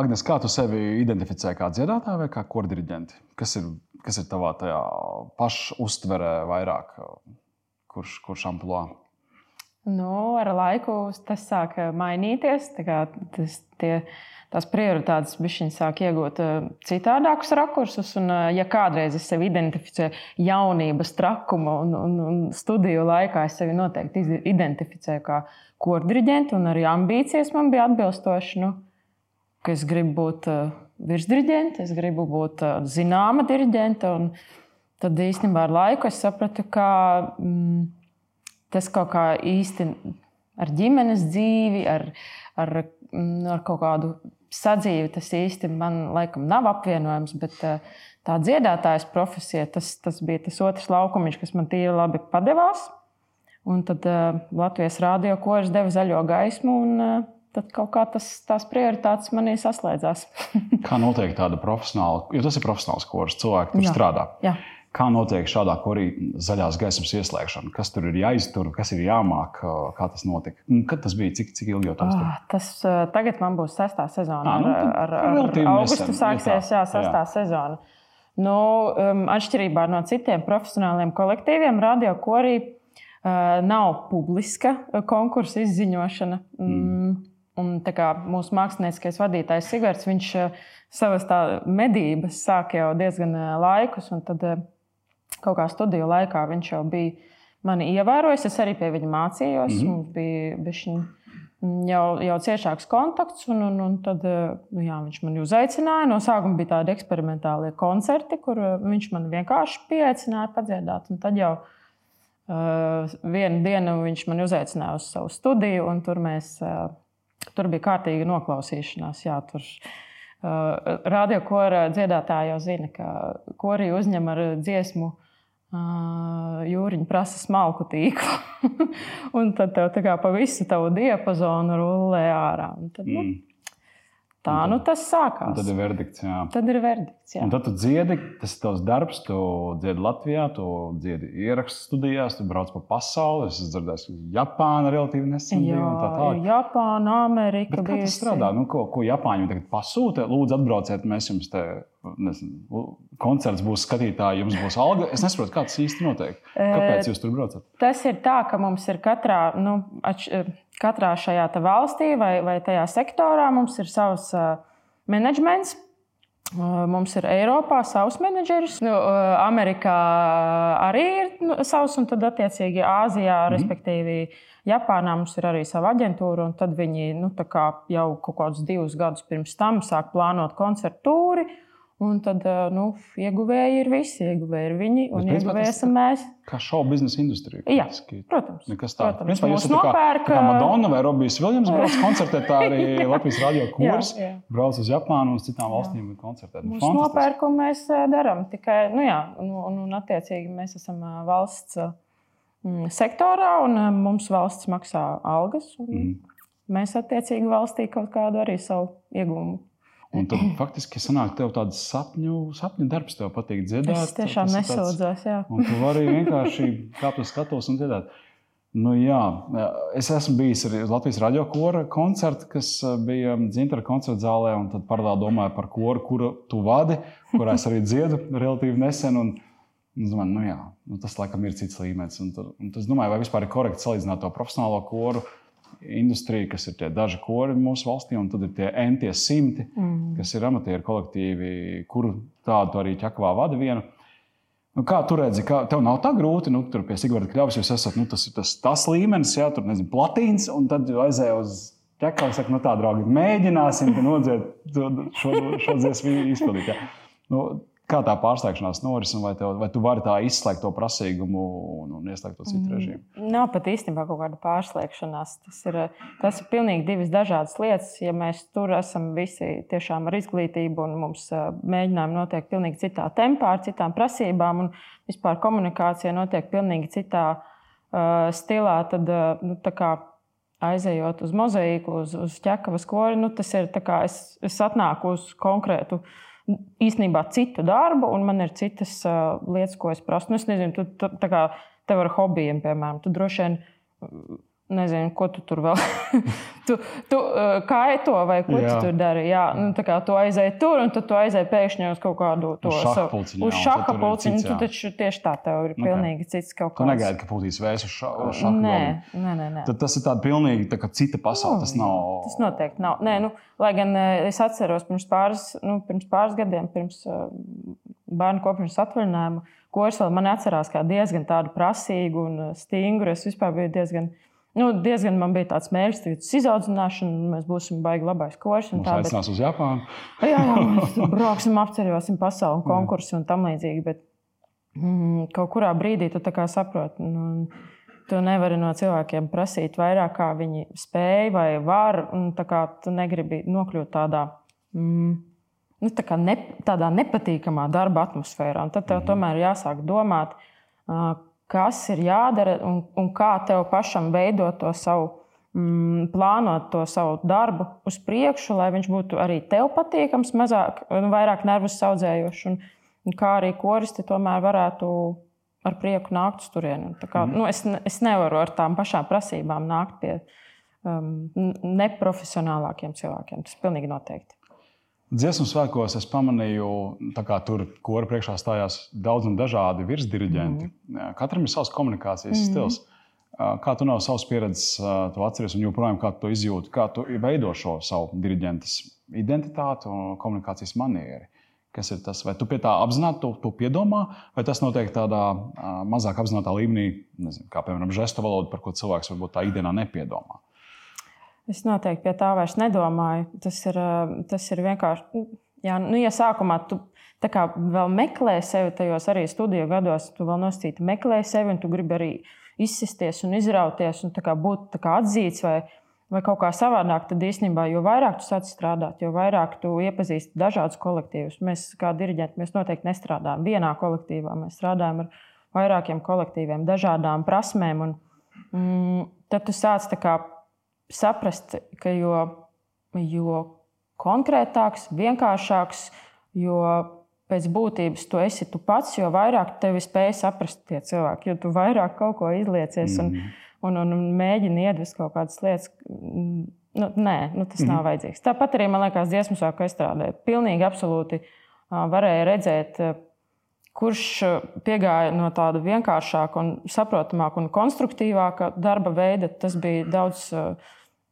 Agnes, kā tu sevi identificē kā dziedātāju vai kā kordiriģenti? Kas ir, kas ir tavā paša uztverē vairāk, kurš, kurš amplitūdā? Nu, ar laiku tas sāk mainīties. Tas, tie, tās prioritātes bišķiņi sāk iegūt citādākus rakursus. Un, ja kādreiz es sevi identificēju jaunības trakuma un, un, un studiju laikā, es sevi noteikti identificēju kā kordiriģentu, un arī ambīcijas man bija atbilstošas. Nu, ka es gribu būt uh, virsdirigente, es gribu būt uh, zināma diriģente. Tad īstenībā ar laiku es sapratu, ka mm, tas kaut kā īsti ar ģimenes dzīvi, ar, ar, mm, ar kaut kādu sadzīvi, tas īsti man laikam nav apvienojams. Bet uh, tā dziedātājas profesija, tas, tas bija tas otrs laukumiņš, kas man tīri labi padevās. Un tad uh, Latvijas rādio koris deva zaļo gaismu. Un, uh, tad kaut kā tas, tās prioritātes manī saslēdzās. kā notiek tāda profesionāla, jo tas ir profesionāls kurs, cilvēki tur Jā. strādā. Jā. Kā notiek šādā korī zaļās gaismas ieslēgšana? Kas tur ir jāiztur, kas ir jāmāk, kā tas notika? Kad tas bija, cik, cik ilgi jau tas bija? Oh, tas tagad man būs sestā sezona. À, nu, ar, ar, ar augustu sāksies jā, sestā jā. sezona. Nu, um, atšķirībā no citiem profesionāliem kolektīviem, radio korī uh, nav publiska konkursa izziņošana. Mm. Un, kā, mūsu mākslinieckais vadītājs Sigārds, viņš eh, savas medības sāk jau diezgan eh, laikus, un tad eh, kaut kā studiju laikā viņš jau bija mani ievērojis. Es arī pie viņa mācījos. Mm -hmm. Mums bija bišķiņ, mm, jau, jau ciešāks kontakts, un, un, un tad nu, jā, viņš mani uzaicināja. No sākuma bija tādi eksperimentāli koncerti, kur viņš man vienkārši pieaicināja padziedāt. Un tad jau uh, vienu dienu viņš man uzaicināja uz savu studiju, un tur mēs. Uh, Tur bija kārtīga noklausīšanās. Jā, tur, uh, Radio kora dziedātāji jau zina, ka korī uzņem ar dziesmu uh, jūriņu prasa smalku tīklu. un tad tev tā kā pa visu tavu diapazonu rullē ārā. Un tad, nu, mm. Tā tad, nu tas sākās. Tad ir verdikts. Jā. Tad ir verdikts. Jā. Un tad tu dziedi, tas ir tavs darbs. Tu dziedi Latvijā, tu dziedi ierakstu studijās, tu brauc pa pasauli. Es dzirdēju, ka Japāna relatīvi nesen bija. Tā tālāk. Japāna, Amerika. Bet kā tas strādā? Nu, ko, ko Japāņi tagad pasūta? Lūdzu, atbrauciet, mēs jums te. Nezinu, koncerts būs skatītāji, jums būs alga. Es nesaprotu, kā tas īsti notiek. Kāpēc jūs tur braucat? Tas ir tā, ka mums ir katrā. Nu, atš katrā šajā valstī vai, vai tajā sektorā mums ir savs uh, menedžments. Uh, mums ir Eiropā savs menedžeris, nu, uh, Amerikā arī ir nu, savs, un tad, attiecīgi, Āzijā, mm. respektīvi, Japānā mums ir arī sava aģentūra. Tad viņi nu, jau kaut kādus divus gadus pirms tam sāk plānot koncertu tūri. Un tad nu, ieguvēji ir visi. Ieguvēji ir viņi, un ieguvēji esam mēs. Kā šovu biznesa industrija. Jā, protams. Nekas tāds. Principā jūs esat nopērk... kā, kā Madonna vai Robijs Viljams brauc koncertēt, tā arī Latvijas radio kurs brauc uz Japānu un uz citām valstīm un koncertēt. Nu, Mūsu nopērkumu mēs darām tikai, nu jā, un, un, un attiecīgi mēs esam valsts sektorā un mums valsts maksā algas. Mm. Mēs attiecīgi valstī kaut kādu arī savu iegūmu Un tad faktiski sanāk, tev tāds sapņu, sapņu darbs, tev patīk dziedāt. Es tiešām nesūdzos. Un tu vari vienkārši kāpt uz skatuves un dziedāt. Nu, jā, es esmu bijis arī Latvijas radio kora koncerta, kas eh, bija Zintra koncerta zālē. Tad paralēli domāju par koru, kuru tu vadi, kurā es arī dziedu relatīvi nesen. Un, un es domāju, nu jā, nu tas laikam ir cits līmenis. Un, un tas, domāju, vai vispār ir korekti salīdzināt to profesionālo koru industrija, kas ir tie daži kori mūsu valstī, un tad ir tie entie simti, mm. kas ir amatieru kolektīvi, kuru tādu arī ķekavā vada vienu. Nu, kā tu redzi, ka tev nav tā grūti, nu, tur pie Sigūda Kļavas jūs esat, nu, tas ir tas, tas līmenis, jā, tur nezinu, platīns, un tad aizēja uz ķekavu, saka, nu tā, draugi, mēģināsim nodzēt šo, šo dziesmu izpildīt. Jā. Nu, Kā tā pārslēgšanās norisinās, vai, tev, vai tu vari tā izslēgt to prasīgumu un, un ieslēgt to citu mm. režīmu? Nav pat īstenībā kaut kāda pārslēgšanās. Tas ir, tas ir pilnīgi divas dažādas lietas. Ja mēs tur esam visi tiešām ar izglītību un mums mēģinājumi notiek pilnīgi citā tempā, ar citām prasībām, un vispār komunikācija notiek pilnīgi citā uh, stilā, tad uh, nu, aizejot uz mozaīku, uz, uz ķekavas kori, nu, tas ir kā es, es atnāku uz konkrētu īstenībā citu darbu, un man ir citas uh, lietas, ko es prasu. Nu, es nezinu, tu, tu, kā tev ar hobijiem, piemēram, tu droši vien nezinu, ko tu tur vēl. tu, tu kāji to vai ko jā. tu tur dari? Jā, nu, tā kā tu aizēji tur, un tad tu aizēji pēkšņi uz kaut kādu to savu uz šāda pulciņu. Tu taču tieši tā, tev ir okay. pilnīgi cits kaut kas. Tu negaidi, ka pūtīs vēs uz šādu nē, nē, nē, nē. Tad tas ir tāds pilnīgi tā cita pasaule. Tas nav. Tas noteikti nav. Nē, nu, lai gan es atceros pirms pāris, nu, pirms pāris gadiem, pirms uh, bērnu kopšanas atvaļinājuma, ko es vēl man atcerās kā diezgan tādu prasīgu un stingru. Es vispār biju diezgan Nu, diezgan man bija tāds mērķis, ka uz izaudzināšanu mēs būsim baigi labais kurs. Tā bet... uz Japānu. jā, jā, mēs brauksim, apceļosim pasauli un konkursu un tam līdzīgi. Bet mm, kaut kurā brīdī tu saproti, nu, tu nevari no cilvēkiem prasīt vairāk, kā viņi spēj vai var. Tu negribi nokļūt tādā. Mm, nu, tā ne, tādā nepatīkamā darba atmosfērā. Un tad tev mm. tomēr jāsāk domāt, kas ir jādara un, un kā tev pašam veidot to savu, mm, plānot to savu darbu uz priekšu, lai viņš būtu arī tev patīkams, mazāk, vairāk nervus audzējošs, un, un kā arī koristi tomēr varētu ar prieku nākt uz turieni. Kā, mm. nu, es, es nevaru ar tām pašām prasībām nākt pie um, neprofesionālākiem cilvēkiem. Tas pilnīgi noteikti. Dziesmu svētkos es pamanīju, ka tur kora priekšā stājās daudz un dažādi virsdiriģenti. Mm. Katram ir savs komunikācijas mm. stils. Kā tu no savas pieredzes to atceries un joprojām kā tu izjūti, kā tu veido šo savu diriģentes identitāti un komunikācijas manieri? Kas ir tas? Vai tu pie tā apzināti to, to piedomā, vai tas notiek tādā mazāk apzinātā līmenī, nezinu, kā piemēram žestu valoda, par ko cilvēks varbūt tā ikdienā nepiedomā? Es noteikti pie tā vairs nedomāju. Tas ir, eh, tas ir vienkārši. Jā, nu, ja sākumā tu vēl meklē sevi tajos arī studiju gados, tu vēl nosacīti meklē sevi, un tu gribi arī izsisties un izrauties un kā būt kā atzīts vai, vai kaut kā savādāk, tad īstenībā jo vairāk tu sāc strādāt, jo vairāk tu iepazīsti dažādus kolektīvus. Mēs, kā diriģenti, mēs noteikti nestrādājam vienā kolektīvā. Mēs strādājam ar vairākiem kolektīviem, dažādām prasmēm. Un, mm, tad tu sāc kā saprast, ka jo, jo konkrētāks, vienkāršāks, jo pēc būtības tu esi tu pats, jo vairāk tevi spēj saprast tie cilvēki. Jo tu vairāk kaut ko izliecies un, mm. un, un, un mēģini iedvest kaut kādas lietas. Nu, nē, nu, tas mm. nav mhm. vajadzīgs. Tāpat arī man liekas, dziesmu sākuma izstrādē. Pilnīgi absolūti varēja redzēt, kurš piegāja no tāda vienkāršāka, un saprotamāka un konstruktīvāka darba veida. Tas bija daudz uh,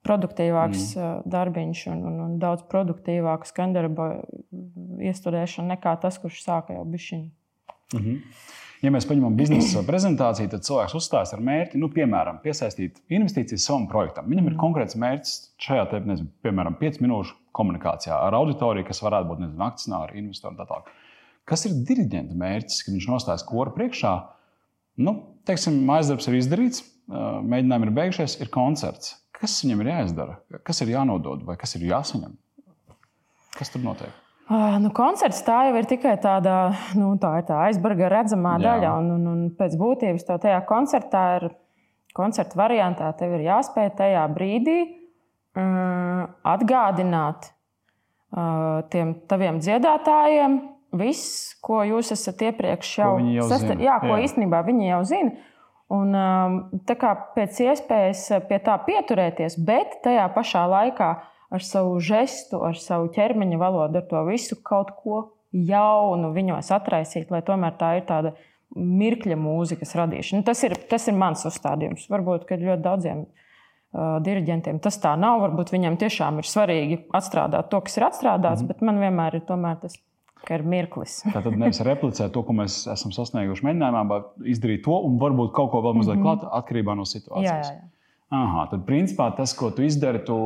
produktīvāks mm. darbiņš un, un, un daudz produktīvāka skandarba iestudēšana nekā tas, kurš sāka jau bišķiņu. Mm -hmm. Ja mēs paņemam biznesa prezentāciju, tad cilvēks uzstājas ar mērķi, nu, piemēram, piesaistīt investīcijas savam projektam. Viņam ir mhm. konkrēts mērķis šajā, te, nezinu, piemēram, 5 minūšu komunikācijā ar auditoriju, kas varētu būt nezinu, akcionāri, investori un tā tālāk. Kas ir diriģenta mērķis, kad viņš nostājas kora priekšā? Nu, teiksim, mājas darbs ir izdarīts, mēģinājumi ir beigušies, ir koncerts. Kas viņam ir jāizdara? Kas ir jānodod vai kas ir jāsaņem? Kas tur notiek? Uh, nu, koncerts tā jau ir tikai tāda nu, tā tā aizbarga redzamā Jā. daļa. Un, un, un pēc būtības tev tajā koncertā ir koncerta variantā, tev ir jāspēj tajā brīdī uh, atgādināt uh, tiem taviem dziedātājiem viss, ko jūs esat iepriekš jau, jau sasta... Jā, ko Jā. īstenībā viņi jau zina. Un, um, tā kā pēc iespējas uh, pie tā pieturēties, bet tajā pašā laikā ar savu žestu, ar savu ķermeņa valodu, ar to visu kaut ko jaunu viņos atraisīt, lai tomēr tā ir tāda mirkļa mūzikas radīšana. Nu, tas ir, tas ir mans uzstādījums. Varbūt ļoti daudziem uh, diriģentiem tas tā nav. Varbūt viņiem tiešām ir svarīgi atstrādāt to, kas ir atstrādāts, mm bet man vienmēr ir tas ka ir mirklis. Tā tad nevis replicēt to, ko mēs esam sasnieguši mēģinājumā, bet izdarīt to un varbūt kaut ko vēl mazliet mm -hmm. klāt atkarībā no situācijas. Jā, jā, jā. Aha, tad principā tas, ko tu izdari, tu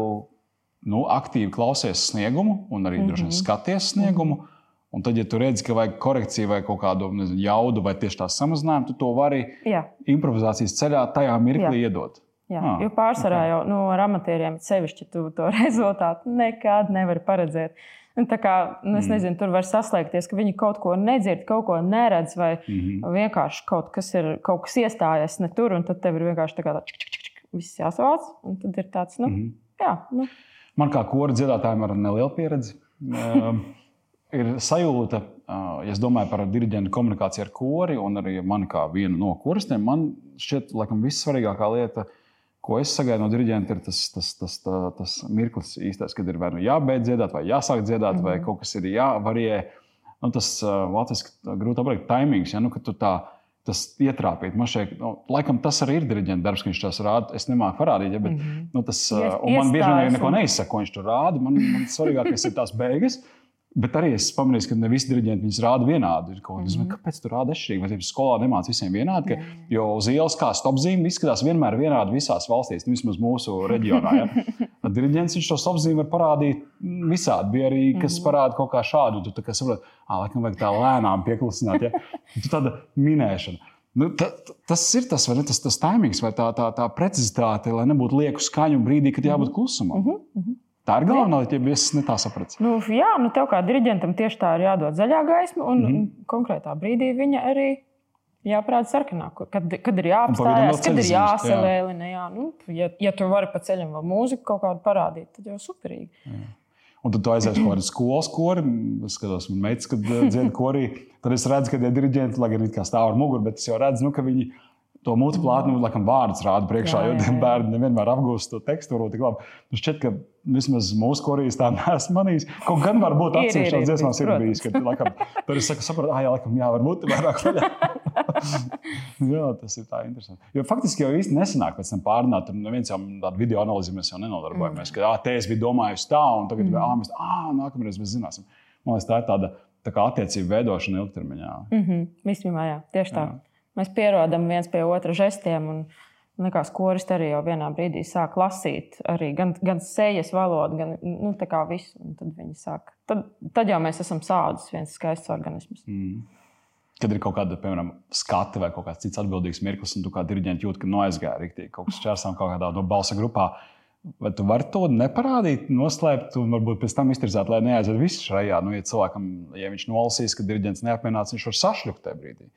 nu, aktīvi klausies sniegumu un arī mm -hmm. droši vien mhm. skaties sniegumu. Mm -hmm. Un tad, ja tu redzi, ka vajag korekciju vai kaut kādu nezinu, jaudu vai tieši tā samazinājumu, tu to vari Jā. improvizācijas ceļā tajā mirklī Jā. iedot. Jā, ah, jo pārsvarā okay. jau nu, ar amatieriem sevišķi tu to rezultātu nekad nevari paredzēt. Tā kā, nu, es mm. nezinu, tur var saslēgties, ka viņi kaut ko nedzird, kaut ko neredz, vai mm -hmm. vienkārši kaut kas ir kaut kas iestājies ne tur, un tad tev ir vienkārši tā kā tā, čik, čik, čik, viss jāsavāc. Un tad ir tāds, nu, mm -hmm. jā. Nu. Man kā kora dziedātājam ar nelielu pieredzi. uh, ir sajūta, uh, ja es domāju par diriģentu komunikāciju ar kori, un arī mani kā vienu no koristiem, man šķiet, laikam, vissvarīgākā lieta ko es sagaidu no diriģenta, ir tas, tas, tas, tas, tas mirklis īstais, kad ir vai nu jābeidz dziedāt, vai jāsāk dziedāt, mm -hmm. vai mhm. kaut kas ir jāvarie. Nu, tas uh, latviešu grūti pateikt, timings, ja, nu, tu tā tas ietrāpīt. Man šeit, nu, laikam, tas arī ir diriģenta darbs, ka viņš tās rāda. Es nemāku parādīt, ja, bet mm -hmm. nu, tas, uh, man bieži vien neko neizsaka, ko viņš tur rāda. Man, man svarīgākais ir tās beigas. Bet arī es pamanīju, ka ne visi diriģenti viņus rāda vienādi. Mm -hmm. Kāpēc tur rāda atšķirīgi? Vai tas skolā nemācās visiem vienādi? Ka, jo uz ielas kā stopzīme izskatās vienmēr vienādi visās valstīs, nu, vismaz mūsu reģionā. Ja? Diriģents viņš to stopzīmi var parādīt visādi. Bija arī kas mm -hmm. parāda kaut kā šādu. Tu kā saproti, ah, laikam vajag tā lēnām pieklusināt. Ja? Tu tāda minēšana. Nu, ta, tas ir tas, ne, tas, tas timings vai tā, tā, tā precizitāte, lai nebūtu lieku skaņu brīdī, kad jābūt klusumam. Mm -hmm. Tā ir galvenā lieta, ja es ne tā sapratu. Nu, jā, nu tev kā diriģentam tieši tā ir jādod zaļā gaisma, un mm -hmm. konkrētā brīdī viņa arī jāparāda sarkanā, kad, kad ir jāapstājās, kad ir jāsalēlina. Jā. Jā, nu, ja, ja tu vari pa ceļam vēl mūziku kaut kādu parādīt, tad jau superīgi. Jā. Un tad tu aizies kaut kādā skolas korī. Es skatos, man meitas, kad dziedā korī. Tad es redzu, ka tie diriģenti, lai gan it kā stāv ar muguru, bet es jau redzu, nu, ka viņi viņi to mūtu plātni, nu, laikam, vārdus rāda priekšā, jā, jā, jā. jo bērni nevienmēr apgūst to tekstūru tik labi. Nu, šķiet, ka vismaz mūsu korīs tā neesmu manījis. Kaut gan varbūt atsevišķās dziesmās ir bijis, ka, laikam, tad es saku, sapratu, ah, jā, laikam, jā, varbūt vairāk vaļā. jā, tas ir tā interesanti. Jo faktiski jau īsti nesanāk pēc tam pārnāt, tur neviens jau tādu video analīzi mēs jau nenodarbojamies, mm. ka, ah, te es biju domājis tā, un tagad, mm. ah, mēs, ah, nākamreiz mēs zināsim. Man liekas, tā ir tāda tā kā attiecību veidošana ilgtermiņā. Mm -hmm. Vispirmā, jā, tieši tā. Jā. Mēs pierodam viens pie otra žestiem. Un, Likās, koris arī jau vienā brīdī sāk lasīt gan, gan sejas valodu, gan nu, visu. Tad, sāk, tad, tad jau mēs esam sācis viens skaists organisms. Mm. Kad ir kaut kāda, piemēram, skata vai kaut kāds cits atbildīgs mirklis, un tu kā diriģents jūti, ka noaizgāja rīktīgi kaut kas čērsām kaut kādā no balsa grupā. Vai tu vari to neparādīt, noslēpt, un varbūt pēc tam iztirzāt, lai neaiziet viss šajā? Nu, ja cilvēkam, ja viņš nolasīs, ka diriģents neapmienāts, viņš var sašļukt tajā brīdī.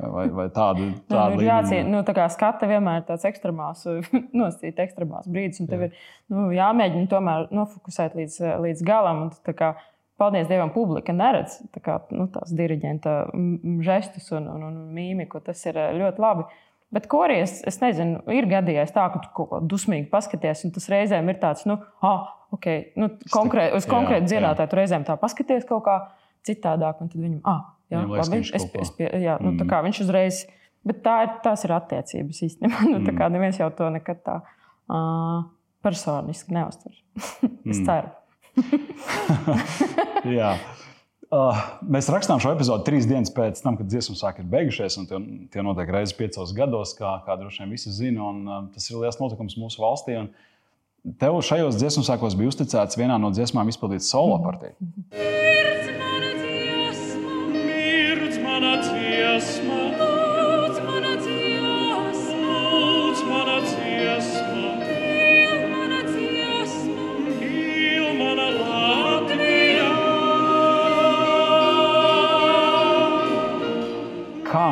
Vai, vai tādu tādu nu, jācīn, nu, tā kā skata vienmēr ir tāds ekstremāls, nosacīt ekstremāls brīdis, un tev ir nu, jāmēģina tomēr nofokusēt līdz, līdz galam. Un, kā, paldies Dievam, publika neredz tā kā, nu, tās diriģenta žestus un, un, un mīmiku. Tas ir ļoti labi. Bet korijas, es nezinu, ir gadījies tā, ka tu kaut ko dusmīgi paskaties, un tas reizēm ir tāds, nu, ah, ok, nu, konkrēt, uz konkrētu dziedātāju, tu reizēm tā paskaties kaut kā citādāk, un tad viņam, ah, Jā, labi, es, es pie, jā, nu, mm. viņš uzreiz. Bet tā ir, tās ir attiecības īstenībā. nu, tā kā mm. neviens jau to nekad tā uh, personiski neuztver. es mm. ceru. jā. Uh, mēs rakstām šo epizodi trīs dienas pēc tam, kad dziesmu sāk ir beigušies. Tie, tie notiek reizes piecos gados, kā, kā droši vien visi zina. Un, uh, tas ir liels notikums mūsu valstī. Un tev šajos dziesmu sākos bija uzticēts vienā no dziesmām izpildīt solo partiju. Mm. kā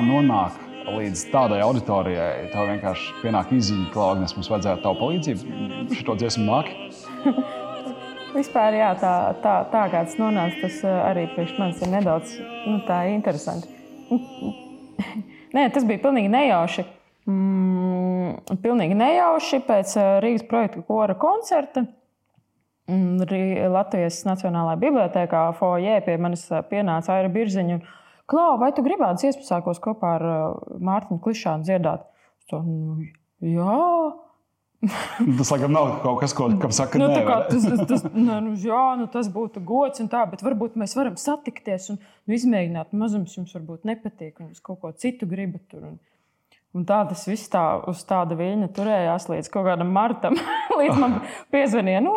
nonāk līdz tādai auditorijai, tev vienkārši pienāk izziņa, ka Agnēs mums vajadzētu tavu palīdzību, šo dziesmu māki? Vispār, jā, tā, tā, tā kā tas nonāca, tas eh, arī priekš manis ir nedaudz nu, interesanti. Nē, tas bija pilnīgi nejauši. Mm, pilnīgi nejauši pēc eh, Rīgas projekta kora koncerta. Mm, Latvijas Nacionālajā bibliotekā Foje pie manis eh, pienāca Aira Birziņa. Klau, vai tu gribētu iespējams kopā ar Mārtiņu Klišānu dziedāt? To, nu, jā, tas, laikam, nav kaut kas, ko, kam saka, nu, kā, tas, tas, tas, ne, nu, jā, nu, tas būtu gods, tā, bet varbūt mēs varam satikties un nu, izmēģināt. Mazums jums varbūt nepatīk, un jūs kaut ko citu gribat tur. Un, un tā tas viss tā, uz tāda viļņa turējās līdz kaut kādam martam. līdz man piezvanīja, nu,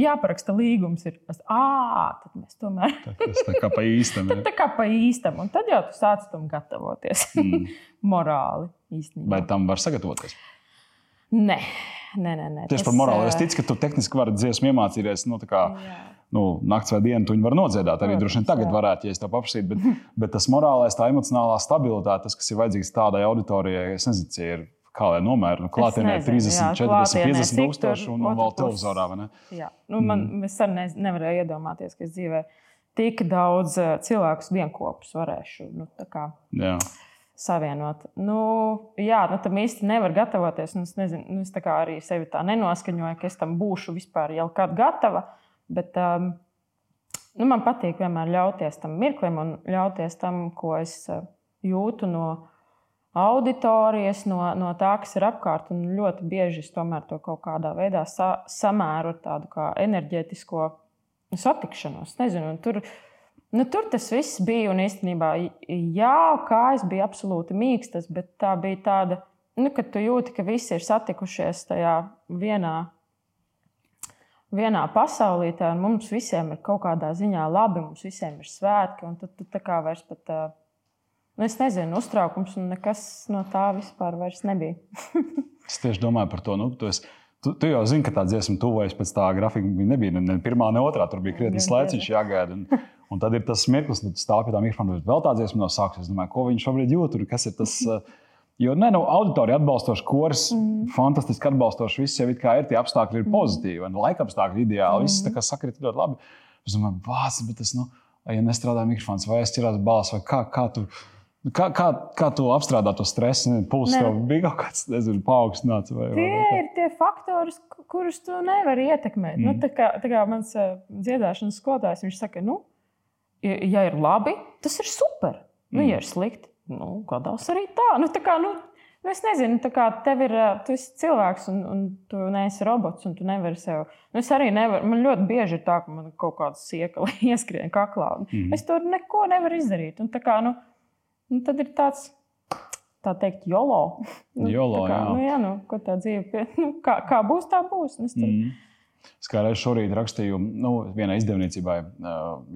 jāparaksta līgums. Ir. Es, à, tad mēs tomēr. tas tā kā pa īstam. tad, tā kā pa īstam. Un tad jau tu sāc tam gatavoties. Mm. Morāli īstenībā. Vai tam var sagatavoties? Nē. Nē, nē, nē. Tieši tas, par morāli. Es ticu, ka tu tehniski vari dziesmu iemācīties. Nu, kā, nu, naktas vai dienu tu viņu vari nodziedāt. Arī droši vien tagad jā. varētu, ja es tā paprasītu. Bet, bet tas morālais, tā emocionālā stabilitāte, tas, kas ir vajadzīgs tādai auditorijai, es nezinu, ir. Kā lai nomēra? Nu, klātienē 30, jā, 40, 50 tūkstoši un, un vēl televizorā. Jā, nu, man, mm. es arī ne, nevarēju iedomāties, ka es dzīvē tik daudz cilvēku vienopus varēšu. Nu, jā. savienot. Nu, jā, nu, tam īsti nevar gatavoties. Es, nezinu, nu, es arī sevi tā nenoskaņoju, ka es tam būšu vispār jau kad gatava. Bet, um, nu, man patīk vienmēr ļauties tam mirklim un ļauties tam, ko es uh, jūtu no auditorijas, no, no tā, kas ir apkārt. Un ļoti bieži es tomēr to kaut kādā veidā sa samēru ar tādu kā enerģētisko satikšanos. Nezinu, tur, nu, tur tas viss bija un īstenībā, jā, kājas bija absolūti mīkstas, bet tā bija tāda, nu, ka tu jūti, ka visi ir satikušies tajā vienā. Vienā pasaulītē, un mums visiem ir kaut kādā ziņā labi, mums visiem ir svētki, un tad tu tā kā vairs pat uh, Nu, es nezinu, uztraukums un nekas no tā vispār nebija. es tieši domāju par to. Nu, tu, esi, tu, tu jau zini, ka tā dziesma tuvojas pēc tā grafika. Nebija ne pirmā, ne otrā. Tur bija krietni viņš jāgaida. Un, un tad ir tas mirklis, kad stāv pie tā mikrofona. Vēl tā dziesma nav sākusies. Es domāju, ko viņš šobrīd jūt. Kas ir tas? Jo ne, nu, auditorija atbalstoša kurs, mm. fantastiski atbalstoša. Viss jau ir, ir tie apstākļi, ir mm. pozitīvi. Un laika apstākļi ideāli. Mm. Viss kā sakrīt ļoti labi. Es domāju, bāc, bet tas, nu, ja nestrādā mikrofons, vai es ķerās balss, vai kā, kā tu. Kā, kā, kā tu apstrādā to stresu? Pulss tev bija kaut kāds, nezinu, paaugstināts. Vai, tie vai, ir tie faktori, kurus tu nevari ietekmēt. Nu, mm. Nu, tā kā, tā kā mans uh, dziedāšanas skolotājs, viņš saka, nu, ja, ir labi, tas ir super. Nu, mm. ja ir slikti, nu, gadās arī tā. Nu, tā kā, nu, nu, es nezinu, kā tev ir, tu esi cilvēks un, un tu neesi robots un tu nevari sev. Nu, es arī nevaru, man ļoti bieži ir tā, ka man kaut kāda sieka ieskrien kaklā. Mm. Es tur neko nevaru izdarīt. Un, tā kā, nu, nu, tad ir tāds. Tā teikt, jolo. Nu, jolo kā, jā. Nu, jā, nu, ko tā dzīve, pie, nu, kā, kā būs, tā būs. Nu, tur... mm. Es kā reiz šorīt rakstīju, nu, vienai izdevniecībai,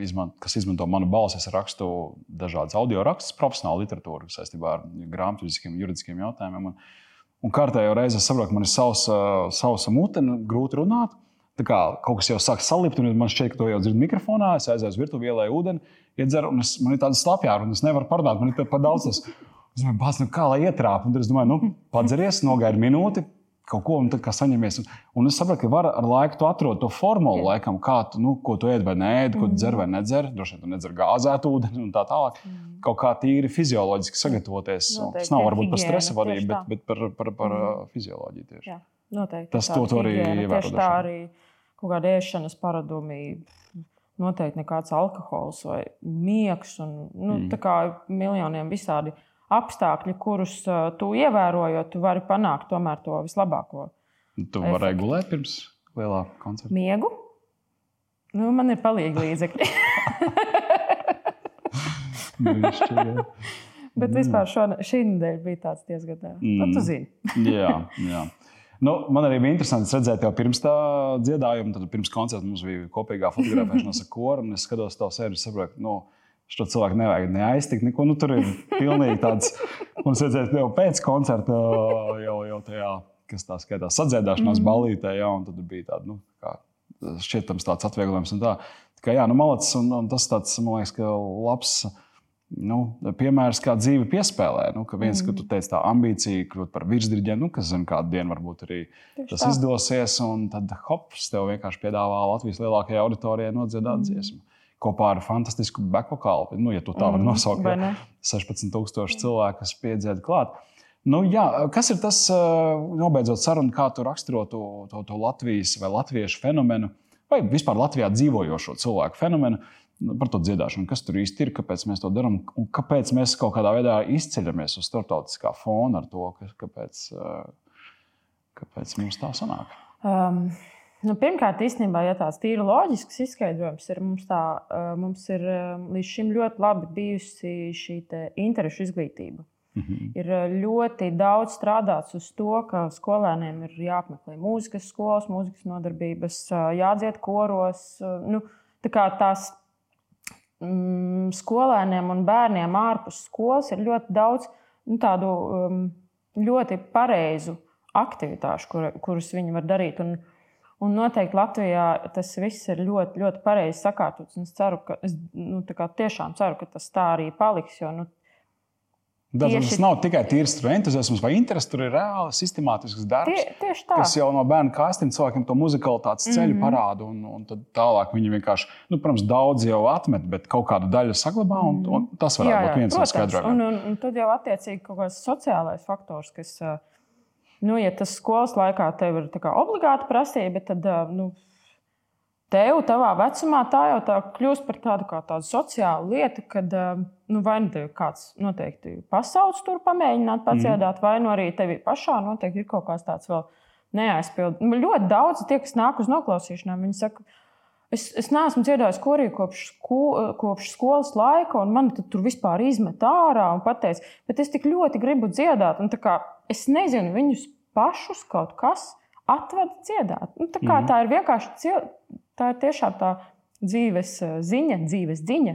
izman, kas izmanto manu balsi, es rakstu dažādas audio rakstus, profesionālu literatūru saistībā ar grāmatvediskiem, juridiskiem jautājumiem. Un, un kārtējo reizi es saprotu, ka man ir savs, savs mute, grūti runāt. Tā kā kaut kas jau sāk salipt, un man šķiet, ka to jau dzird mikrofonā. Es aizēju uz virtuvi, ielēju ūdeni, iedzeru, un es, man ir tāda slapjā, un es nevaru parunāt, man ir par daudz. Tas. Es domāju, bāc, nu kā lai ietrāp, un tad es domāju, nu, padzeries, nogaidi minūti, kaut ko un tad kā saņemies. Un, un es saprotu, ka var ar laiku atrod to formulu, Jā. laikam, kā tu, nu, ko tu ēd vai nē, ko tu dzer vai mm. nedzer. Droši vien tu nedzer gāzētu ūdeni un tā tālāk. Mm. Kaut kā tīri fizioloģiski sagatavoties. Noteikti, tas nav varbūt par stresa vadību, bet, bet par, par, par mm. fizioloģiju tieši. Jā, noteikti. Tas to, to arī ievēro kaut kāda ēšanas paradumi, noteikti nekāds alkohols vai miegs. Un, nu, mm. Tā kā miljoniem visādi apstākļi, kurus uh, tu ievērojot, tu vari panākt tomēr to vislabāko. Tu vari regulēt pirms lielā koncerta? Miegu. Nu, man ir palīgi līdzekļi. Bet vispār šo, šī nedēļa bija tāds diezgan. Mm. Nu, tu zini. jā, jā. Nu, man arī bija interesanti redzēt, jau pirms tā dziedājuma, tad pirms koncerta mums bija kopīgā fotografēšanās ar koru. Es skatos to sēdi un saprotu, nu, šo cilvēku nevajag neaiztikt. Neko, nu, tur ir pilnīgi tāds, mums vajadzēja jau pēc koncerta, jau, jau tajā, kas tā skaitās, sadziedāšanās mm. ballītē, jā, un tad bija tāda, nu, kā šķietams tāds atvieglojums. Un tā, tā kā, jā, nu, malacis, un, un tas tāds, man liekas, ka labs nu, piemērs, kā dzīve piespēlē. Nu, ka viens, mm. ka tu teici, tā ambīcija kļūt par virsdirģentu, nu, kas zina, kādu dienu varbūt arī Tieši tas tā. izdosies. Un tad hops, tev vienkārši piedāvā Latvijas lielākajai auditorijai nodziedāt mm. dziesmu. Kopā ar fantastisku backvokālu, nu, ja tu tā vari mm. nosaukt, ja 16,000 cilvēku, kas piedzied klāt. Nu, jā, kas ir tas, nobeidzot sarunu, kā tu raksturotu to, to, to Latvijas vai latviešu fenomenu, vai vispār Latvijā dzīvojošo cilvēku fenomenu? Nu, par to dziedāšanu, kas tur īsti ir, kāpēc mēs to darām un kāpēc mēs kaut kādā veidā izceļamies uz starptautiskā fona ar to, kāpēc, eh, kāpēc mums tā sanāk. Um. Nu, pirmkārt, īstenībā, ja tāds tīri loģisks izskaidrojums ir, mums, tā, eh, mums ir eh, līdz šim ļoti labi bijusi šī interešu izglītība. Mm -hmm. Ir ļoti daudz strādāts uz to, ka skolēniem ir jāapmeklē mūzikas skolas, mūzikas nodarbības, jādzied koros. Nu, tā tās mm, skolēniem un bērniem ārpus skolas ir ļoti daudz nu, tādu um, ļoti pareizu aktivitāšu, kur, kuras viņi var darīt. Un, un noteikti Latvijā tas viss ir ļoti, ļoti pareizi sakārtots. Es ceru, ka, es nu, tiešām ceru, ka tas tā arī paliks. Jo, nu, Tieši... Tas nav tikai tīrs entuziasms vai interesi, tur ir reāli sistemātisks darbs. Tie, tieši tā. Kas jau no bērna kāstiem cilvēkiem to muzikalitātes ceļu mm -hmm. parāda. Un, un tad tālāk viņi vienkārši, nu, protams, daudz jau atmet, bet kaut kādu daļu saglabā. Un, un tas varētu jā, jā, būt viens no skaidrojumiem. Un, un, un tad jau attiecīgi kaut kāds sociālais faktors, kas, nu, ja tas skolas laikā tev ir obligāti prasība, tad, nu, tev, tavā vecumā, tā jau tā kļūst par tādu, tādu sociālu lietu, kad eh, nu, vai nu tev kāds noteikti pasaules tur pamēģināt paciedāt, mm. vai nu arī tev pašā noteikti ir kaut kāds tāds vēl neaizpildīts. Nu, ļoti daudz tie, kas nāk uz noklausīšanām, viņi saka, es, es neesmu dziedājis korī kopš, sko, kopš skolas laika, un man tur vispār izmet ārā un pateica, bet es tik ļoti gribu dziedāt. Kā, es nezinu viņus pašus kaut kas atvada dziedāt. Nu, tā, kā, mm. tā ir vienkārši tā ir tiešām tā dzīves eh, ziņa, dzīves ziņa,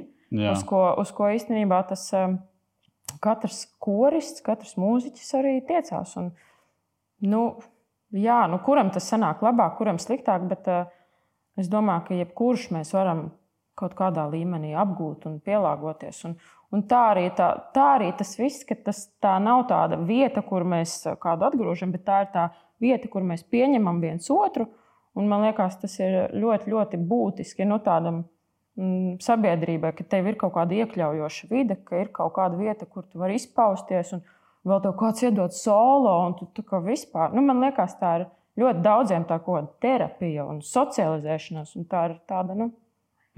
uz ko, uz ko īstenībā tas eh, katrs korists, katrs mūziķis arī tiecās. Un, nu, jā, nu, kuram tas sanāk labāk, kuram sliktāk, bet uh, es domāju, ka jebkurš mēs varam kaut kādā līmenī apgūt un pielāgoties. Un, un tā, arī, tā, tā arī tas viss, ka tas tā nav tāda vieta, kur mēs kādu atgrūžam, bet tā ir tā vieta, kur mēs pieņemam viens otru Un man liekas, tas ir ļoti, ļoti būtiski nu, tādam mm, sabiedrībai, ka tev ir kaut kāda iekļaujoša vide, ka ir kaut kāda vieta, kur tu vari izpausties, un vēl tev kāds iedod solo, un tu tā kā vispār. Nu, man liekas, tā ir ļoti daudziem tā kā terapija un socializēšanās, un tā ir tāda. Nu,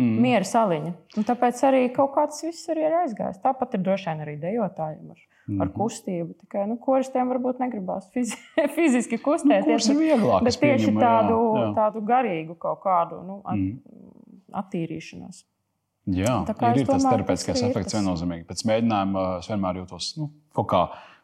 Mm. Miera saliņa. Un tāpēc arī kaut kāds viss arī ir aizgājis. Tāpat ir droši vien arī dejotājiem. Ar mm. ar mhm. kustību. Tikai nu, koristiem varbūt negribās fizi fiziski kustēties. Nu, vieglāk, bet tieši pieņemu, tādu, jā, jā. tādu garīgu kaut kādu nu, at, mm. attīrīšanos. Jā, ir, ir tas terapeitiskais efekts viennozīmīgi. Pēc mēģinājuma es vienmēr jūtos nu, kaut kā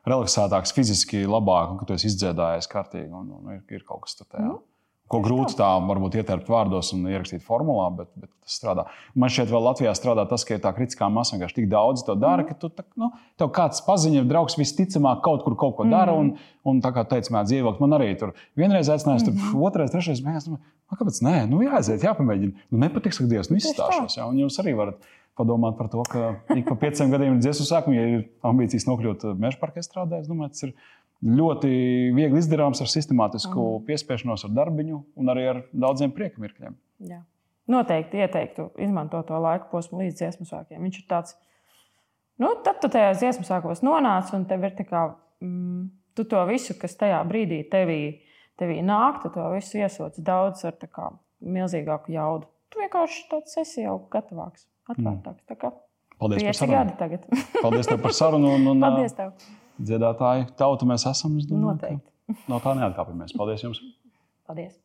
relaksētāks, fiziski labāk, un ka tu esi izdziedājies kārtīgi. Un, un ir, ir kaut kas tāds. Mm ko grūti tā varbūt ietērpt vārdos un ierakstīt formulā, bet, bet tas strādā. Man šķiet, vēl Latvijā strādā tas, ka tā kritiskā masa vienkārši tik daudz to dara, mm. ka tu, tā, nu, tev kāds paziņo, draugs visticamāk kaut kur kaut ko dara. Mm. Un, un tā kā teica, mēdz dzīvot, man arī tur vienreiz aicinājās, tur mm. otrais, trešais mēnesis. Nu, kāpēc? Nē, nu jāaiziet, jāpamēģina. Nu, nepatiks, ka Dievs nu, izstāšos. Ja? Un jūs arī varat padomāt par to, ka ik pa pieciem gadiem ir dziesmu sākuma, ja ir ambīcijas nokļūt meža parkā strādāt. Es domāju, tas ir ļoti viegli izdarāms ar sistemātisku mm. piespiešanos ar darbiņu un arī ar daudziem prieka mirkļiem. Jā. Noteikti ieteiktu izmantot to laika posmu līdz dziesmu sākumam. Viņš ir tāds, nu, tad tu tajā dziesmu sākumos nonāc un tev ir tā kā, mm, tu to visu, kas tajā brīdī tevī, tevī nāk, tu to visu iesoc daudz ar kā, milzīgāku jaudu. Tu vienkārši tāds esi jau gatavāks, atvērtāks. Mm. Paldies par sarunu. Paldies tev par sarunu. Un, un, Paldies tev dziedātāji tauta mēs esam. Domāju, Noteikti. No tā neatkāpjamies. Paldies jums! Paldies!